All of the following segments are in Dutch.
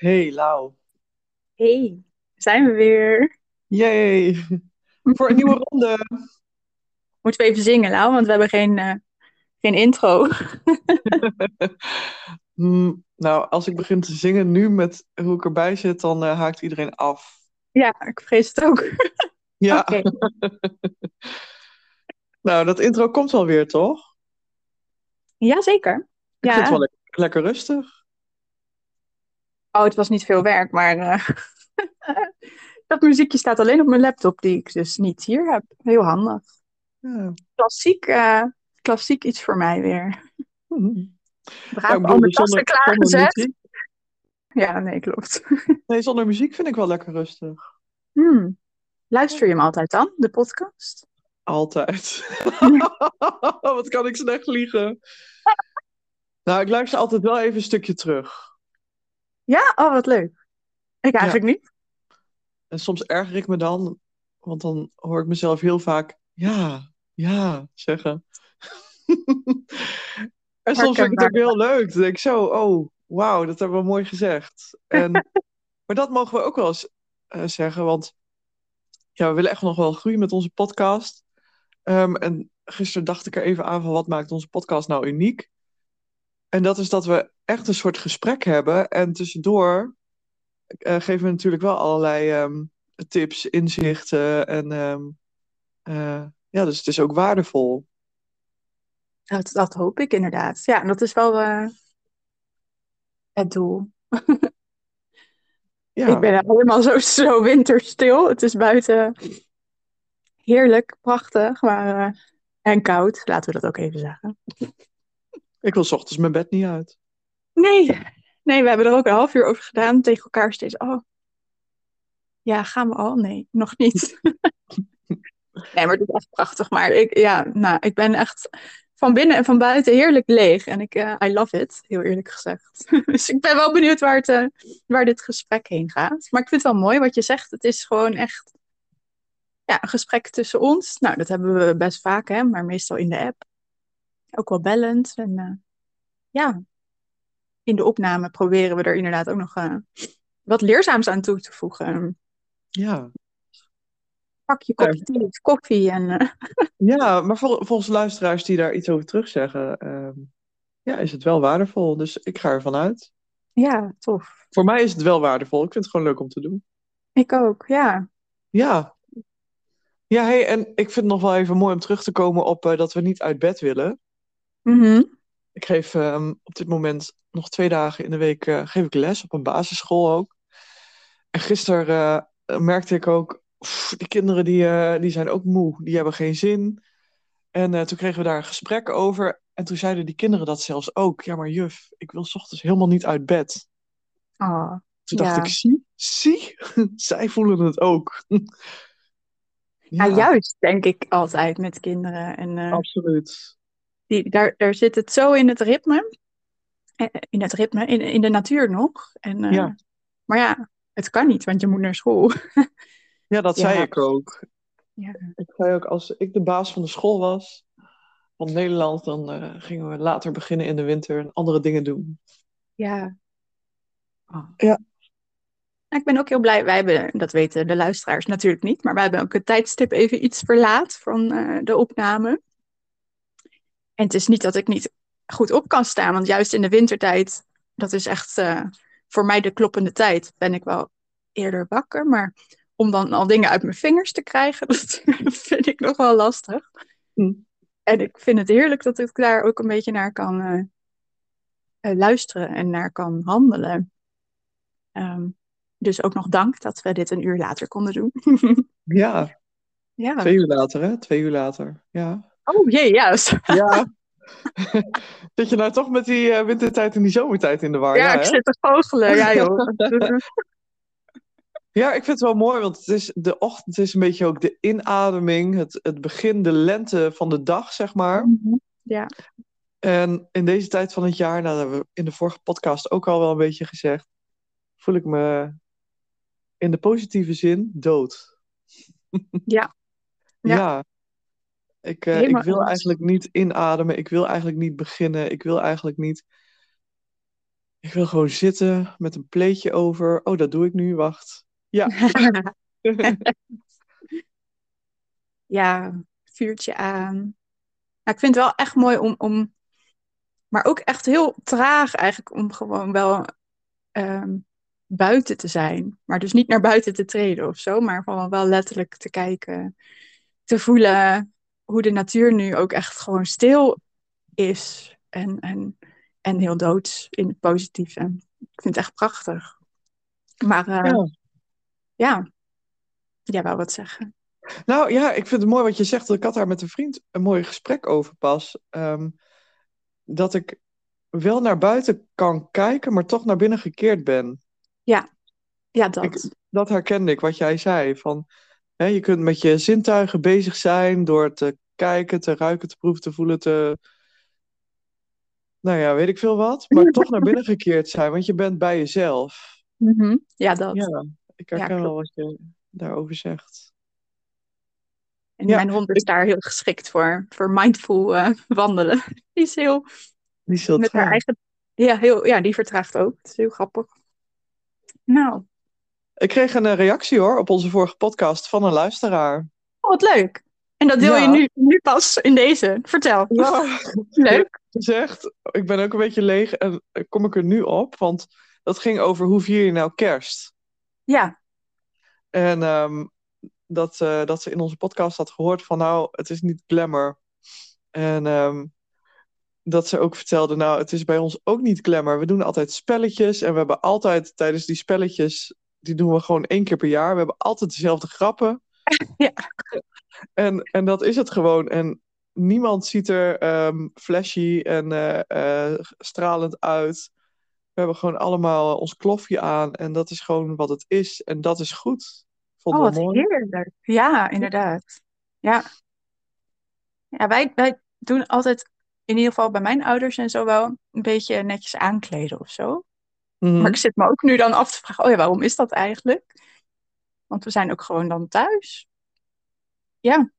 Hey Lau. Hey, zijn we weer. Yay. Voor een nieuwe ronde. Moeten we even zingen, Lau, want we hebben geen, eh, geen intro. Hmm, nou, als ik begin te zingen nu met hoe ik erbij zit, dan eh, haakt iedereen af. Ja, ik vrees het ook. Ja. Nou, dat intro komt wel weer, toch? Jazeker. Ik vind het Ja. wel lekker rustig. Oh, het was niet veel werk, maar eh, dat muziekje staat alleen op mijn laptop, die ik dus niet hier heb. Heel handig. Ja. Klassiek, eh, klassiek iets voor mij weer. Hmm. Braaf Ja, al mijn tassen klaargezet. Ja, nee, klopt. Nee, zonder muziek vind ik wel lekker rustig. Hmm. Luister je hem altijd dan, de podcast? Altijd. Wat kan ik slecht liegen. Nou, ik luister altijd wel even een stukje terug. Ja? Oh, wat leuk. Ik Ja. eigenlijk niet. En soms erger ik me dan, want dan hoor ik mezelf heel vaak ja, ja zeggen. En soms vind ik het ook heel leuk. Dan denk ik zo, oh, wauw, dat hebben we mooi gezegd. En, maar dat mogen we ook wel eens eh, zeggen, want ja, we willen echt nog wel groeien met onze podcast. Ehm, en gisteren dacht ik er even aan van wat maakt onze podcast nou uniek? En dat is dat we echt een soort gesprek hebben. En tussendoor eh, geven we natuurlijk wel allerlei ehm, tips, inzichten. En ehm, eh, ja, dus het is ook waardevol. Dat, dat hoop ik inderdaad. Ja, dat is wel eh, het doel. Ik Ja, ben helemaal zo, zo winterstil. Het is buiten heerlijk, prachtig, maar, en koud. Laten we dat ook even zeggen. Ik wil 's ochtends mijn bed niet uit. Nee, nee, we hebben er ook een half uur over gedaan. Tegen elkaar steeds. Oh, ja, gaan we al? Nee, nog niet. Nee, maar het is echt prachtig. Maar ik, ja, nou, ik ben echt van binnen en van buiten heerlijk leeg. En ik, eh, I love it, heel eerlijk gezegd. Dus ik ben wel benieuwd waar, het, eh, waar dit gesprek heen gaat. Maar ik vind het wel mooi wat je zegt. Het is gewoon echt ja, een gesprek tussen ons. Nou, dat hebben we best vaak, hè, maar meestal in de app. Ook wel bellend. En eh, ja, in de opname proberen we er inderdaad ook nog eh, wat leerzaams aan toe te voegen. Ja, Pak je kopje thee of koffie en eh, ja maar vol- volgens luisteraars die daar iets over terugzeggen, ehm, ja, is het wel waardevol. Dus ik ga ervan uit. ja, tof. Voor mij is het wel waardevol. Ik vind het gewoon leuk om te doen. Ik ook, ja. Ja, ja hey, en ik vind het nog wel even mooi om terug te komen op dat we niet uit bed willen. Mhm. Ik geef ehm, op dit moment nog twee dagen in de week eh, geef ik les op een basisschool ook. En gisteren eh, merkte ik ook, pff, die kinderen die, eh, die zijn ook moe, die hebben geen zin. En toen kregen we daar een gesprek over. En toen zeiden die kinderen dat zelfs ook. Ja, maar juf, ik wil 's ochtends helemaal niet uit bed. Oh, Toen dacht ja. ik, zie, zie, zij voelen het ook. Ja, Ja, juist, denk ik altijd met kinderen. En absoluut. Die, daar, daar zit het zo in het ritme. Eh, In het ritme, in, in de natuur nog. En, eh, Ja. Maar ja, het kan niet, want je moet naar school. Ja, dat zei ik ook. Ja. Ik zei ook, als ik de baas van de school was van Nederland, dan eh, gingen we later beginnen in de winter en andere dingen doen. Ja. Oh. Ja. Nou, Ik ben ook heel blij. Wij hebben, dat weten de luisteraars natuurlijk niet, maar wij hebben ook het tijdstip even iets verlaat van de opname. En het is niet dat ik niet goed op kan staan, want juist in de wintertijd, dat is echt eh, voor mij de kloppende tijd, ben ik wel eerder wakker. Maar om dan al dingen uit mijn vingers te krijgen, dat vind ik nog wel lastig. Hm. En ik vind het heerlijk dat ik daar ook een beetje naar kan eh, eh, luisteren en naar kan handelen. Ehm, dus ook nog dank dat we dit een uur later konden doen. Ja, ja. twee uur later, hè? Twee uur later. Ja. Oh jee, s- Ja. Zit je nou toch met die eh, wintertijd en die zomertijd in de war? Ja, Ja, ik hè? zit te goochelen. Ja, joh. Ja, ik vind het wel mooi, want het is, de ochtend is een beetje ook de inademing, het, het begin, de lente van de dag, zeg maar. Mhm. Ja. En in deze tijd van het jaar, nou, dat hebben we in de vorige podcast ook al wel een beetje gezegd, voel ik me in de positieve zin dood. Ja. Ja. Ja. Ik, eh, ik wil eigenlijk niet inademen, ik wil eigenlijk niet beginnen, ik wil eigenlijk niet Ik wil gewoon zitten met een pleetje over. Oh, dat doe ik nu. Wacht. Ja. ja, vuurtje aan. Nou, ik vind het wel echt mooi om, om, maar ook echt heel traag eigenlijk om gewoon wel ehm, buiten te zijn. Maar dus niet naar buiten te treden of zo, maar gewoon wel letterlijk te kijken, te voelen hoe de natuur nu ook echt gewoon stil is en, en, en heel doods in het positieve. Ik vind het echt prachtig. Maar uh, ja. ja, jij wou wat zeggen. Nou ja, ik vind het mooi wat je zegt. Ik had daar met een vriend een mooi gesprek over pas. Um, dat ik wel naar buiten kan kijken, maar toch naar binnen gekeerd ben. Ja, ja dat. Ik, dat herkende ik, wat jij zei. Van, hè, je kunt met je zintuigen bezig zijn door te kijken, te ruiken, te proeven, te voelen, te... Nou ja, weet ik veel wat. Maar toch naar binnen gekeerd zijn, want je bent bij jezelf. Mm -hmm. Ja, dat. Ja, ik herken ja, wel wat je daarover zegt. En ja, mijn hond is daar heel geschikt voor, voor mindful uh, wandelen. Die is heel... Die is heel met haar eigen... ja, heel, ja, die vertraagt ook. Het is heel grappig. Nou. Ik kreeg een reactie hoor op onze vorige podcast van een luisteraar. Oh, wat leuk. En dat deel ja. je nu, nu pas in deze. Vertel. Ja, leuk. Gezegd, ik ben ook een beetje leeg en kom ik er nu op, want dat ging over hoe vier je nou kerst? Ja. En um, dat, uh, dat ze in onze podcast had gehoord van nou, het is niet glamour. En um, dat ze ook vertelde, nou, het is bij ons ook niet glamour. We doen altijd spelletjes en we hebben altijd tijdens die spelletjes, die doen we gewoon één keer per jaar. We hebben altijd dezelfde grappen. Ja. En, en dat is het gewoon. En niemand ziet er um, flashy en uh, uh, stralend uit. We hebben gewoon allemaal ons klofje aan en dat is gewoon wat het is. En dat is goed. Vond oh, wat mooi. heerlijk. Ja, inderdaad. Ja. Ja, wij, wij doen altijd, in ieder geval bij mijn ouders en zo wel, een beetje netjes aankleden of zo. Mhm. Maar ik zit me ook nu dan af te vragen, oh ja, waarom is dat eigenlijk? Want we zijn ook gewoon dan thuis. Ja.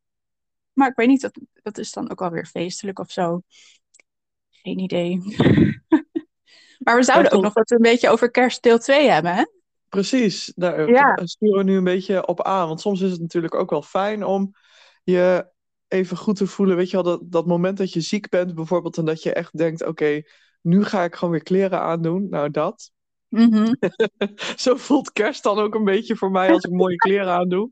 Maar ik weet niet, dat, dat is dan ook alweer feestelijk of zo. Geen idee. maar we zouden ook nog wat een beetje over kerst deel 2 hebben, hè? Precies, daar Ja. sturen we nu een beetje op aan. Want soms is het natuurlijk ook wel fijn om je even goed te voelen. Weet je wel, dat, dat moment dat je ziek bent bijvoorbeeld... en dat je echt denkt, oké, nu ga ik gewoon weer kleren aandoen. Nou, dat. Mhm. Zo voelt kerst dan ook een beetje voor mij als ik mooie kleren aandoe.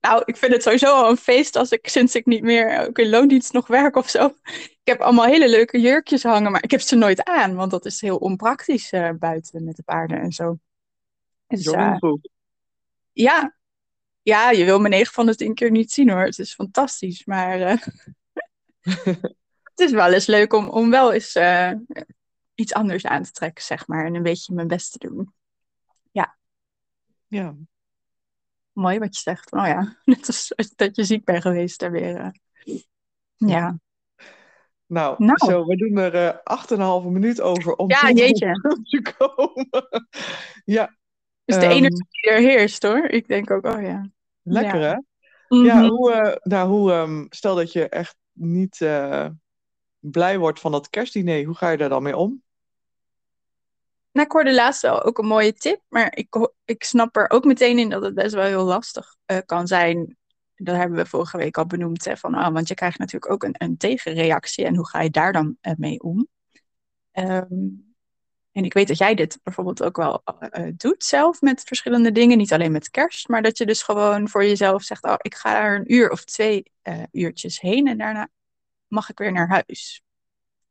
Nou, ik vind het sowieso al een feest als ik sinds ik niet meer ook in loondienst nog werk of zo. Ik heb allemaal hele leuke jurkjes hangen, maar ik heb ze nooit aan, want dat is heel onpraktisch eh, buiten met de paarden en zo. Dus, uh, ja. ja, je wil me 9 van de 10 keer niet zien hoor. Het is fantastisch, maar eh, het is wel eens leuk om, om wel eens eh, iets anders aan te trekken, zeg maar. En een beetje mijn best te doen. Ja, Mooi wat je zegt. Oh ja, net als dat je ziek bent geweest daar weer. eh. Ja. nou, Nou. zo, we doen er eh, acht en een halve minuut over om Ja, jeetje. te komen. ja, Dus de Ehm, energie die er heerst hoor. Ik denk ook, oh ja. lekker Ja. hè? Ja, Mhm. hoe, eh, nou, hoe, ehm, stel dat je echt niet blij wordt van dat kerstdiner, hoe ga je daar dan mee om? Nou, ik hoorde laatst wel ook een mooie tip, maar ik, ik snap er ook meteen in dat het best wel heel lastig eh, kan zijn. Dat hebben we vorige week al benoemd, hè, van, ah, want je krijgt natuurlijk ook een, een tegenreactie en hoe ga je daar dan eh, mee om? Ehm, en ik weet dat jij dit bijvoorbeeld ook wel eh, doet zelf met verschillende dingen, niet alleen met kerst, maar dat je dus gewoon voor jezelf zegt, oh, ik ga er een uur of twee uurtjes heen en daarna mag ik weer naar huis.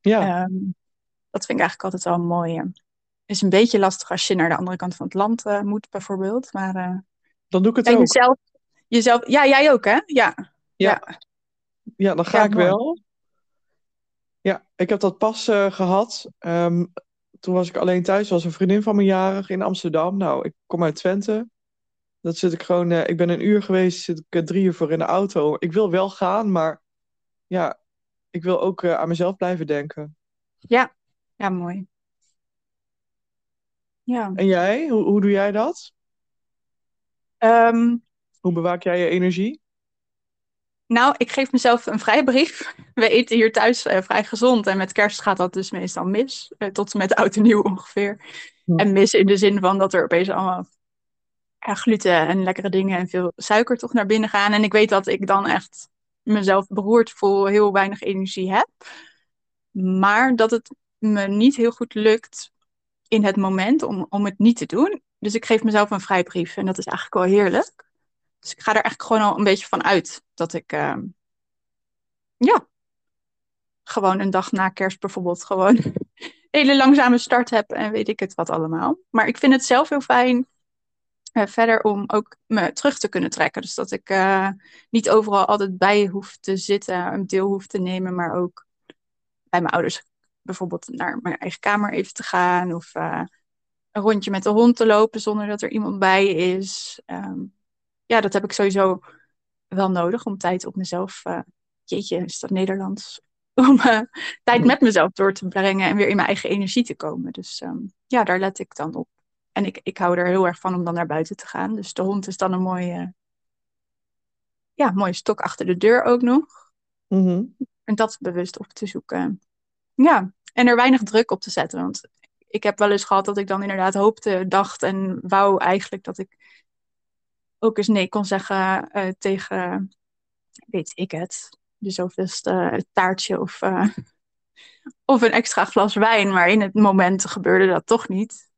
Ja, Ehm, dat vind ik eigenlijk altijd wel een mooie. Is een beetje lastig als je naar de andere kant van het land eh, moet, bijvoorbeeld. Maar eh, dan doe ik het ook. jezelf, jezelf. Ja, jij ook, hè? Ja. Ja. Ja, dan ga Ja, ik mooi. wel. Ja, ik heb dat pas eh, gehad. Ehm, toen was ik alleen thuis, was een vriendin van me jarig in Amsterdam. Nou, ik kom uit Twente. Dat zit ik gewoon, ik ben een uur geweest, zit ik drie uur voor in de auto. Ik wil wel gaan, maar ja, ik wil ook aan mezelf blijven denken. Ja, ja, mooi. Ja. En jij, hoe, hoe doe jij dat? Ehm, Hoe bewaak jij je energie? Nou, ik geef mezelf een vrijbrief. We eten hier thuis uh, vrij gezond. En met kerst gaat dat dus meestal mis. Uh, tot en met oud en nieuw ongeveer. Ja. En mis in de zin van dat er opeens allemaal ja, gluten en lekkere dingen en veel suiker toch naar binnen gaan. En ik weet dat ik dan echt mezelf beroerd voel, heel weinig energie heb. Maar dat het me niet heel goed lukt in het moment om, om het niet te doen. Dus ik geef mezelf een vrijbrief en dat is eigenlijk wel heerlijk. Dus ik ga er eigenlijk gewoon al een beetje van uit dat ik, uh, ja, gewoon een dag na kerst bijvoorbeeld gewoon een hele langzame start heb en weet ik het wat allemaal. Maar ik vind het zelf heel fijn uh, verder om ook me terug te kunnen trekken. Dus dat ik uh, niet overal altijd bij hoef te zitten, een deel hoef te nemen, maar ook bij mijn ouders bijvoorbeeld naar mijn eigen kamer even te gaan of uh, een rondje met de hond te lopen zonder dat er iemand bij is. Um, ja, dat heb ik sowieso wel nodig om tijd op mezelf, uh, jeetje, is dat Nederlands? Om uh, tijd met mezelf door te brengen en weer in mijn eigen energie te komen. Dus um, ja, daar let ik dan op. En ik, ik hou er heel erg van om dan naar buiten te gaan. Dus de hond is dan een mooie, ja, mooie stok achter de deur ook nog. Mm -hmm. En dat bewust op te zoeken. Ja, en er weinig druk op te zetten. Want ik heb wel eens gehad dat ik dan inderdaad hoopte, dacht en wou eigenlijk dat ik ook eens nee kon zeggen uh, tegen, weet ik het, de zoveelste taartje of, uh, of een extra glas wijn. Maar in het moment gebeurde dat toch niet.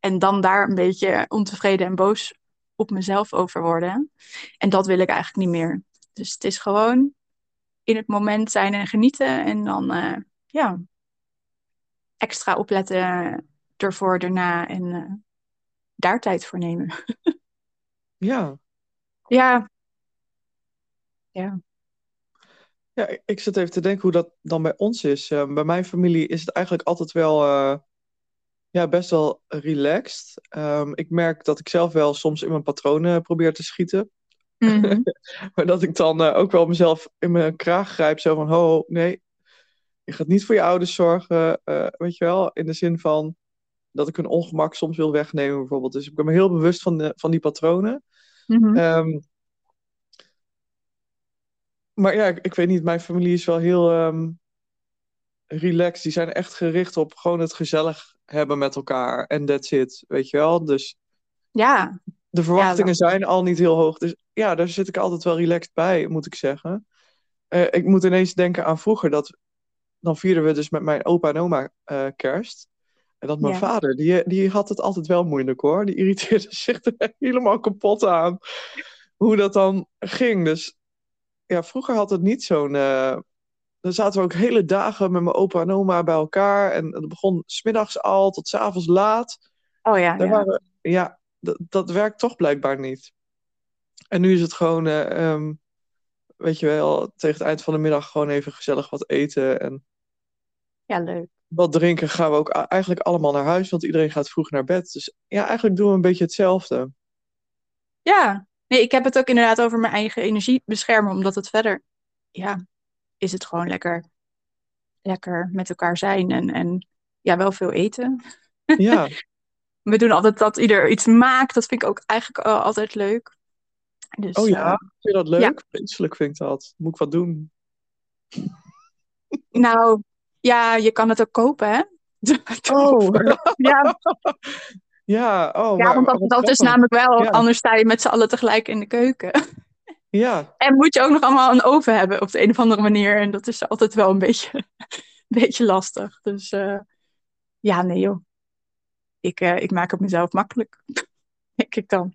En dan daar een beetje ontevreden en boos op mezelf over worden. En dat wil ik eigenlijk niet meer. Dus het is gewoon in het moment zijn en genieten. En dan, ja, extra opletten ervoor, daarna en uh, daar tijd voor nemen. ja. Ja. Ja. Ja, ik zit even te denken hoe dat dan bij ons is. Uh, bij mijn familie is het eigenlijk altijd wel uh, ja, best wel relaxed. Um, ik merk dat ik zelf wel soms in mijn patronen probeer te schieten. Mm -hmm. maar dat ik dan uh, ook wel mezelf in mijn kraag grijp. Zo van, ho, nee, je gaat niet voor je ouders zorgen. Uh, weet je wel, in de zin van dat ik hun ongemak soms wil wegnemen bijvoorbeeld. Dus ik ben me heel bewust van, de, van die patronen. Mm -hmm. um, maar ja, ik, ik, weet niet, mijn familie is wel heel um, relaxed. Die zijn echt gericht op gewoon het gezellig hebben met elkaar. En that's it, weet je wel. Dus ja. de verwachtingen ja, zijn al niet heel hoog. Dus ja, daar zit ik altijd wel relaxed bij, moet ik zeggen. Uh, ik moet ineens denken aan vroeger. Dat, dan vierden we dus met mijn opa en oma uh, kerst. En dat mijn Ja. vader, die, die had het altijd wel moeilijk hoor. Die irriteerde zich er helemaal kapot aan. Hoe dat dan ging. Dus ja, vroeger had het niet zo'n... eh, dan zaten we ook hele dagen met mijn opa en oma bij elkaar. En dat begon smiddags al tot 's avonds laat. Oh ja, Daar ja. waren, ja, dat, dat werkt toch blijkbaar niet. En nu is het gewoon, eh, ehm, weet je wel, tegen het eind van de middag gewoon even gezellig wat eten. En Ja, leuk. wat drinken gaan we ook eigenlijk allemaal naar huis, want iedereen gaat vroeg naar bed. Dus ja, eigenlijk doen we een beetje hetzelfde. Ja. Nee, ik heb het ook inderdaad over mijn eigen energie beschermen, omdat het verder, ja, is het gewoon lekker, lekker met elkaar zijn en, en ja, wel veel eten. Ja, We doen altijd dat ieder iets maakt. Dat vind ik ook eigenlijk uh, altijd leuk. Dus, oh ja, uh, vind je dat leuk? ja. Vreselijk vind ik dat. Moet ik wat doen? nou, ja, je kan het ook kopen, hè? Oh, ja, ja, oh, ja, maar, want dat, is namelijk wel, Ja. anders sta je met z'n allen tegelijk in de keuken. Ja, En moet je ook nog allemaal een oven hebben op de een of andere manier. En dat is altijd wel een beetje, een beetje lastig. Dus uh, ja, nee joh. Ik, uh, ik maak het mezelf makkelijk. Denk ik dan.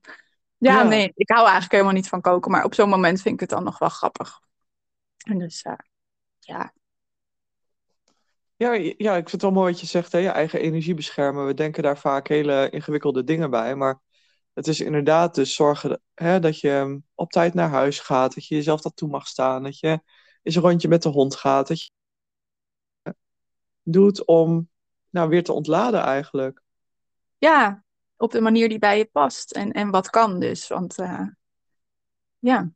Ja, Ja. nee, ik hou eigenlijk helemaal niet van koken. Maar op zo'n moment vind ik het dan nog wel grappig. En dus uh, ja, Ja, ja, ik vind het wel mooi wat je zegt, hè? Je eigen energie beschermen. We denken daar vaak hele ingewikkelde dingen bij. Maar het is inderdaad dus zorgen hè, dat je op tijd naar huis gaat. Dat je jezelf dat toe mag staan. Dat je eens een rondje met de hond gaat. Dat je doet om nou, weer te ontladen eigenlijk. ja, op de manier die bij je past. En, en wat kan dus. Want uh, ja,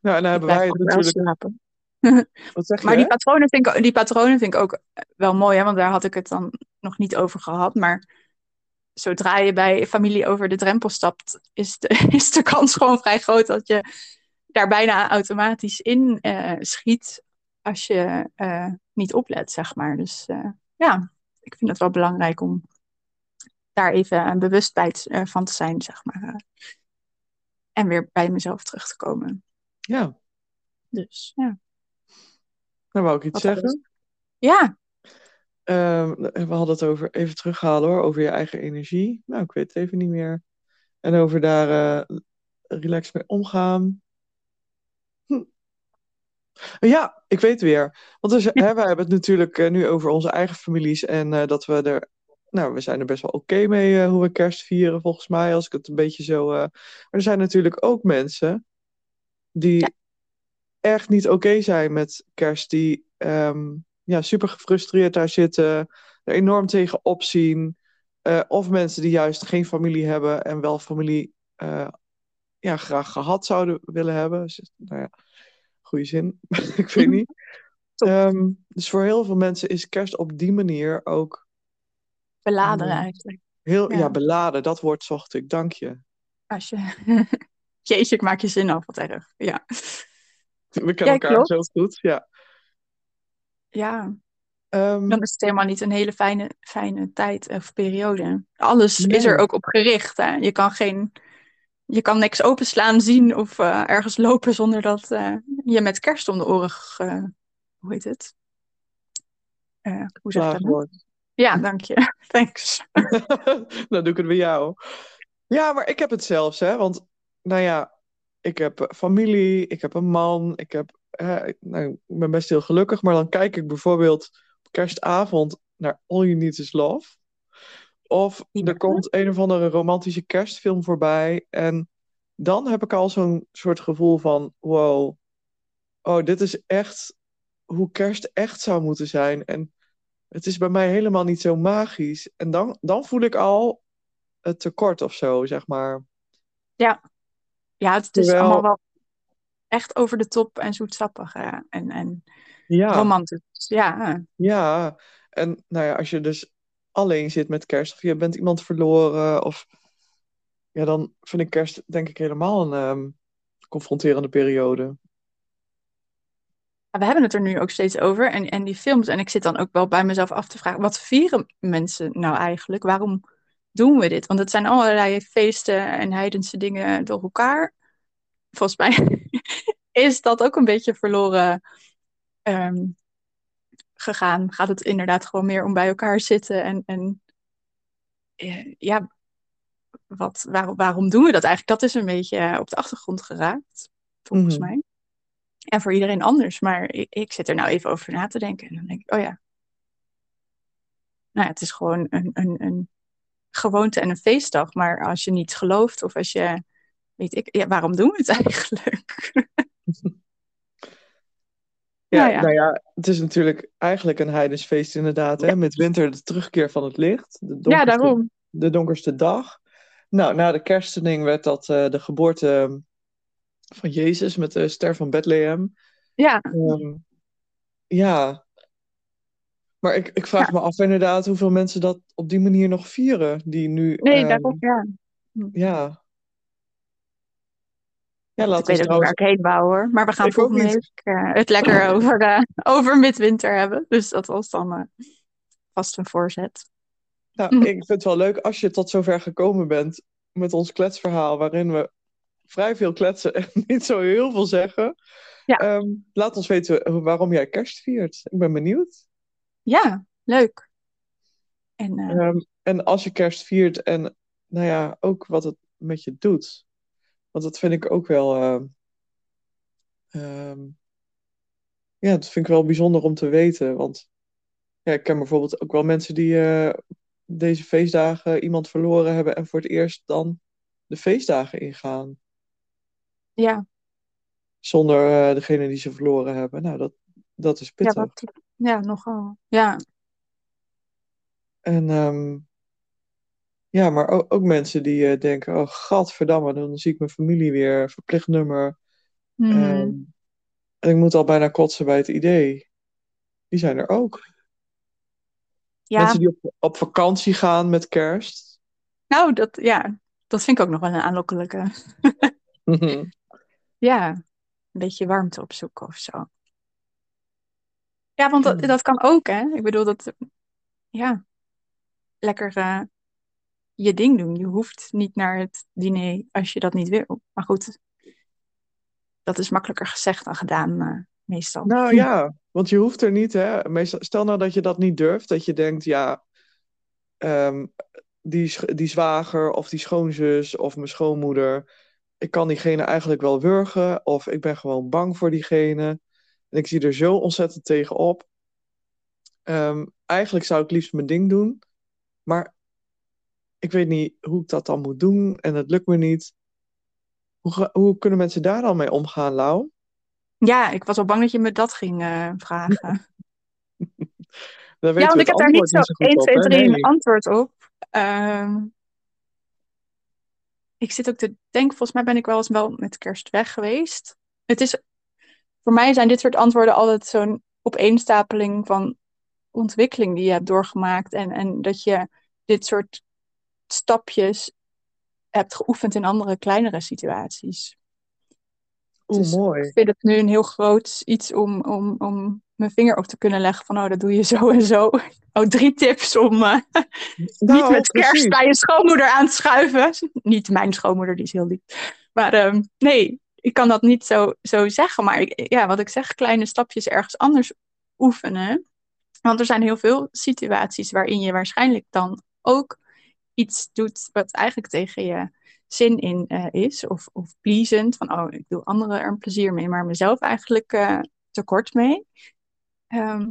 Nou, en dan hebben wij natuurlijk... slapen. Wat zeg je? Maar die patronen, vind ik, die patronen vind ik ook wel mooi, hè? want daar had ik het dan nog niet over gehad. Maar zodra je bij familie over de drempel stapt, is de, is de kans gewoon vrij groot dat je daar bijna automatisch in eh, schiet als je eh, niet oplet, zeg maar. Dus eh, ja, ik vind het wel belangrijk om daar even bewust bij van te zijn, zeg maar. en weer bij mezelf terug te komen. Ja, Dus ja. Dan wou ik iets Wat zeggen. Ja, Ehm, we hadden het over, even terughalen hoor, over je eigen energie. Nou, ik weet het even niet meer. En over daar eh relaxed mee omgaan. Hm. Ja, ik weet weer. Want dus, hè, wij hebben het natuurlijk eh, nu over onze eigen families en eh, dat we er, nou, we zijn er best wel oké mee hoe we kerst vieren, volgens mij, als ik het een beetje zo. Maar er zijn natuurlijk ook mensen die Ja. Echt niet oké zijn met kerst, die ehm, ja, super gefrustreerd daar zitten, er enorm tegen opzien. Eh, of mensen die juist geen familie hebben en wel familie eh, ja, graag gehad zouden willen hebben. Dus, nou ja, goede zin. ik weet niet. Ehm, dus voor heel veel mensen is kerst op die manier ook beladen Hmm. eigenlijk. heel ja. Ja. beladen. Dat woord zocht ik, dank je. Als je... Jeetje, ik maak je zin af, wat erg. Ja, We kennen Ja, elkaar zo goed. Ja. ja. Ehm, dan is het helemaal niet een hele fijne, fijne tijd of periode. Alles is er ook op gericht. Hè? Je kan geen... Je kan niks openslaan, zien of eh, ergens lopen zonder dat eh, je met kerst om de oren... ge- Hoe heet het? Eh, hoe zeg je dat nou? Ja, dank je. Thanks. Dan doe ik het bij jou. Ja, maar ik heb het zelfs, hè. Want, nou ja, ik heb eh, familie, ik heb een man, ik heb... eh, nou, ik ben best heel gelukkig, maar dan kijk ik bijvoorbeeld op kerstavond naar All You Need Is Love. Of er komt een of andere romantische kerstfilm voorbij en dan heb ik al zo'n soort gevoel van, wow, oh, dit is echt hoe kerst echt zou moeten zijn. En het is bij mij helemaal niet zo magisch. En dan, dan voel ik al het tekort of zo, zeg maar. Ja, het is Terwijl- allemaal wel echt over de top en zoetsappig hè, en, en Ja, romantisch. Ja, ja. En nou ja, als je dus alleen zit met kerst of je bent iemand verloren of ja, dan vind ik kerst denk ik helemaal een ehm, confronterende periode. we hebben het er nu ook steeds over en, en die films. En ik zit dan ook wel bij mezelf af te vragen, wat vieren mensen nou eigenlijk? Waarom doen we dit? Want het zijn allerlei feesten en heidense dingen door elkaar. Volgens mij is dat ook een beetje verloren ehm, gegaan. Gaat het inderdaad gewoon meer om bij elkaar zitten en, en eh, ja, wat, waar- waarom doen we dat eigenlijk? Dat is een beetje eh, op de achtergrond geraakt, volgens Mhm. mij. En voor iedereen anders. Maar ik, ik zit er nou even over na te denken. En dan denk ik, oh ja. Nou ja, het is gewoon een, een, een gewoonte en een feestdag. Maar als je niet gelooft of als je, weet ik, ja, waarom doen we het eigenlijk? Ja, Nou ja. nou ja, het is natuurlijk eigenlijk een heidensfeest inderdaad, hè? Met winter de terugkeer van het licht. De Ja, donkerste, daarom. de donkerste dag. Nou, na de kerstening werd dat eh, de geboorte van Jezus met de ster van Bethlehem. Ja, Ehm, ja. Maar ik, ik vraag me af inderdaad hoeveel mensen dat op die manier nog vieren. Die nu, nee, ehm, daarom, ja. ja. Ja, Ik laten we weet ook niet waar trouwens... ik heen wou hoor. Maar we gaan Ik volgende week eh, het lekker over, eh, over midwinter hebben. Dus dat was dan eh, vast een voorzet. Nou, ik vind het wel leuk als je tot zover gekomen bent met ons kletsverhaal, waarin we vrij veel kletsen en niet zo heel veel zeggen. Ja. Ehm, laat ons weten waarom jij kerst viert. Ik ben benieuwd. Ja, leuk. En eh, Ehm, en als je kerst viert en nou ja, ook wat het met je doet. Want dat vind ik ook wel. ehm, ehm, ja, dat vind ik wel bijzonder om te weten. Want ja, ik ken bijvoorbeeld ook wel mensen die eh, deze feestdagen iemand verloren hebben en voor het eerst dan de feestdagen ingaan. ja, Zonder eh, degene die ze verloren hebben. Nou, dat, dat is ja, pittig. wat, ja, nogal. Ja, En ehm, ja, maar ook, ook mensen die eh, denken: oh, gadverdamme, dan zie ik mijn familie weer, verplicht nummer. Mhm. Ehm, en ik moet al bijna kotsen bij het idee. Die zijn er ook. ja. Mensen die op, op vakantie gaan met kerst. nou, dat, ja, dat vind ik ook nog wel een aanlokkelijke. Mhm. Ja, een beetje warmte opzoeken of zo. Ja, want dat, Hmm. dat kan ook, hè? Ik bedoel, dat, ja, lekker eh, je ding doen. Je hoeft niet naar het diner als je dat niet wil. Maar goed, dat is makkelijker gezegd dan gedaan, eh, meestal. Nou ja, want je hoeft er niet, hè. Meestal, stel nou dat je dat niet durft, dat je denkt, ja, ehm, die, die zwager of die schoonzus of mijn schoonmoeder, ik kan diegene eigenlijk wel wurgen, of ik ben gewoon bang voor diegene. En ik zie er zo ontzettend tegen op. Ehm, eigenlijk zou ik liefst mijn ding doen, maar ik weet niet hoe ik dat dan moet doen en het lukt me niet. Hoe, hoe kunnen mensen daar dan mee omgaan, Lau? Ja, ik was al bang dat je me dat ging eh, vragen. Ja, want ik heb daar niet zo niet zo 1, goed 2, op, hè? 3 een Nee. antwoord op. Ehm, ik zit ook te denken, volgens mij ben ik wel eens wel met kerst weg geweest. Het is, voor mij zijn dit soort antwoorden altijd zo'n opeenstapeling van ontwikkeling die je hebt doorgemaakt. En, en dat je dit soort stapjes hebt geoefend in andere kleinere situaties. Dus mooi. ik vind het nu een heel groot iets om, om, om mijn vinger op te kunnen leggen van, oh, dat doe je zo en zo. Oh, drie tips om eh, niet Nou, met kerst bij je schoonmoeder aan te schuiven. Niet mijn schoonmoeder, die is heel lief. Maar ehm, nee, ik kan dat niet zo, zo zeggen. Maar ja, wat ik zeg, kleine stapjes ergens anders oefenen. Want er zijn heel veel situaties waarin je waarschijnlijk dan ook iets doet wat eigenlijk tegen je zin in eh, is. Of, of pleasend. Van, oh, ik wil anderen er een plezier mee, maar mezelf eigenlijk eh, tekort mee. Ehm,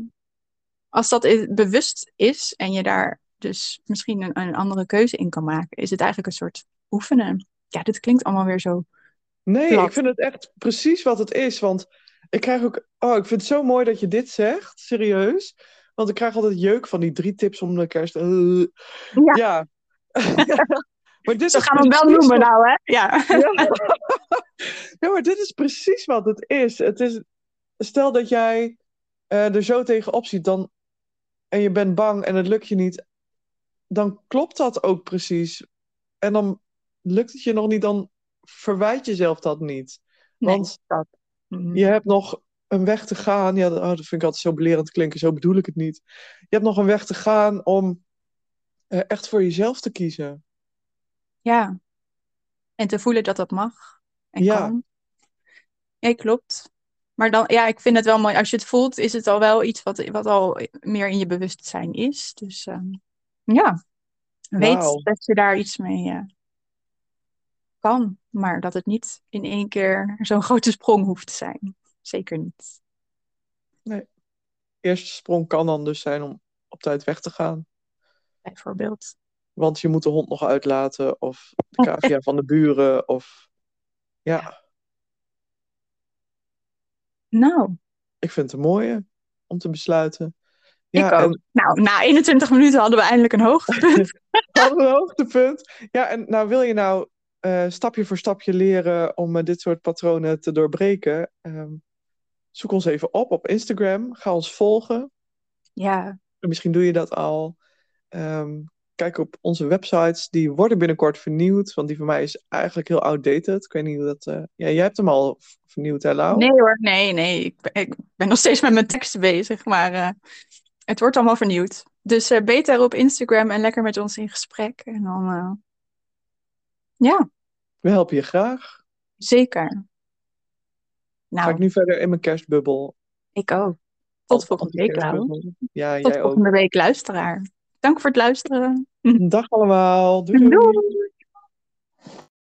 als dat bewust is en je daar dus misschien een, een andere keuze in kan maken, is het eigenlijk een soort oefenen. Ja, dit klinkt allemaal weer zo Nee, plat. ik vind het echt precies wat het is. Want ik krijg ook. Oh, ik vind het zo mooi dat je dit zegt. Serieus. Want ik krijg altijd jeuk van die drie tips om de kerst. Ja. ja. maar dit gaan we hem wel noemen wat- nou, hè? Ja. Ja. ja, maar dit is precies wat het is. Het is stel dat jij eh, er zo tegenop ziet dan, en je bent bang en het lukt je niet, dan klopt dat ook precies. En dan lukt het je nog niet, dan verwijt jezelf dat niet. Nee, Want dat. Mhm. je hebt nog een weg te gaan. Ja, dat, oh, dat vind ik altijd zo belerend klinken, zo bedoel ik het niet. Je hebt nog een weg te gaan om eh, echt voor jezelf te kiezen. Ja. En te voelen dat dat mag en Ja. kan. Ja, klopt. Maar dan, ja, ik vind het wel mooi. Als je het voelt, is het al wel iets wat, wat al meer in je bewustzijn is. Dus ehm, ja, weet dat je daar iets mee kan. Maar dat het niet in één keer zo'n grote sprong hoeft te zijn. Zeker niet. Eerste sprong kan dan dus zijn om op tijd weg te gaan. Bijvoorbeeld. Want je moet de hond nog uitlaten, of de cavia van de buren, of... Ja, Nou, ik vind het een mooie om te besluiten. Ja, ik ook. en Nou, na 21 minuten hadden we eindelijk een hoogtepunt. hadden we een hoogtepunt. Ja, en nou wil je nou eh, stapje voor stapje leren om eh, dit soort patronen te doorbreken. ehm, zoek ons even op op Instagram. Ga ons volgen. ja, Misschien doe je dat al. Ehm, kijk op onze websites. Die worden binnenkort vernieuwd. Want die van mij is eigenlijk heel outdated. Ik weet niet hoe dat... eh, Ja, jij hebt hem al vernieuwd, hè, Lau? nee hoor, nee, nee. Ik ben, ik ben nog steeds met mijn teksten bezig, maar het wordt allemaal vernieuwd. Dus beter op Instagram en lekker met ons in gesprek. En dan, ja, We helpen je graag. zeker. Ga Nou, ik nu verder in mijn kerstbubbel. ik ook. Tot Al- volgende week, kerstbubbel. Ja, Tot jij ook. volgende week, luisteraar. Dank voor het luisteren. Dag allemaal. Doei doei. Doei!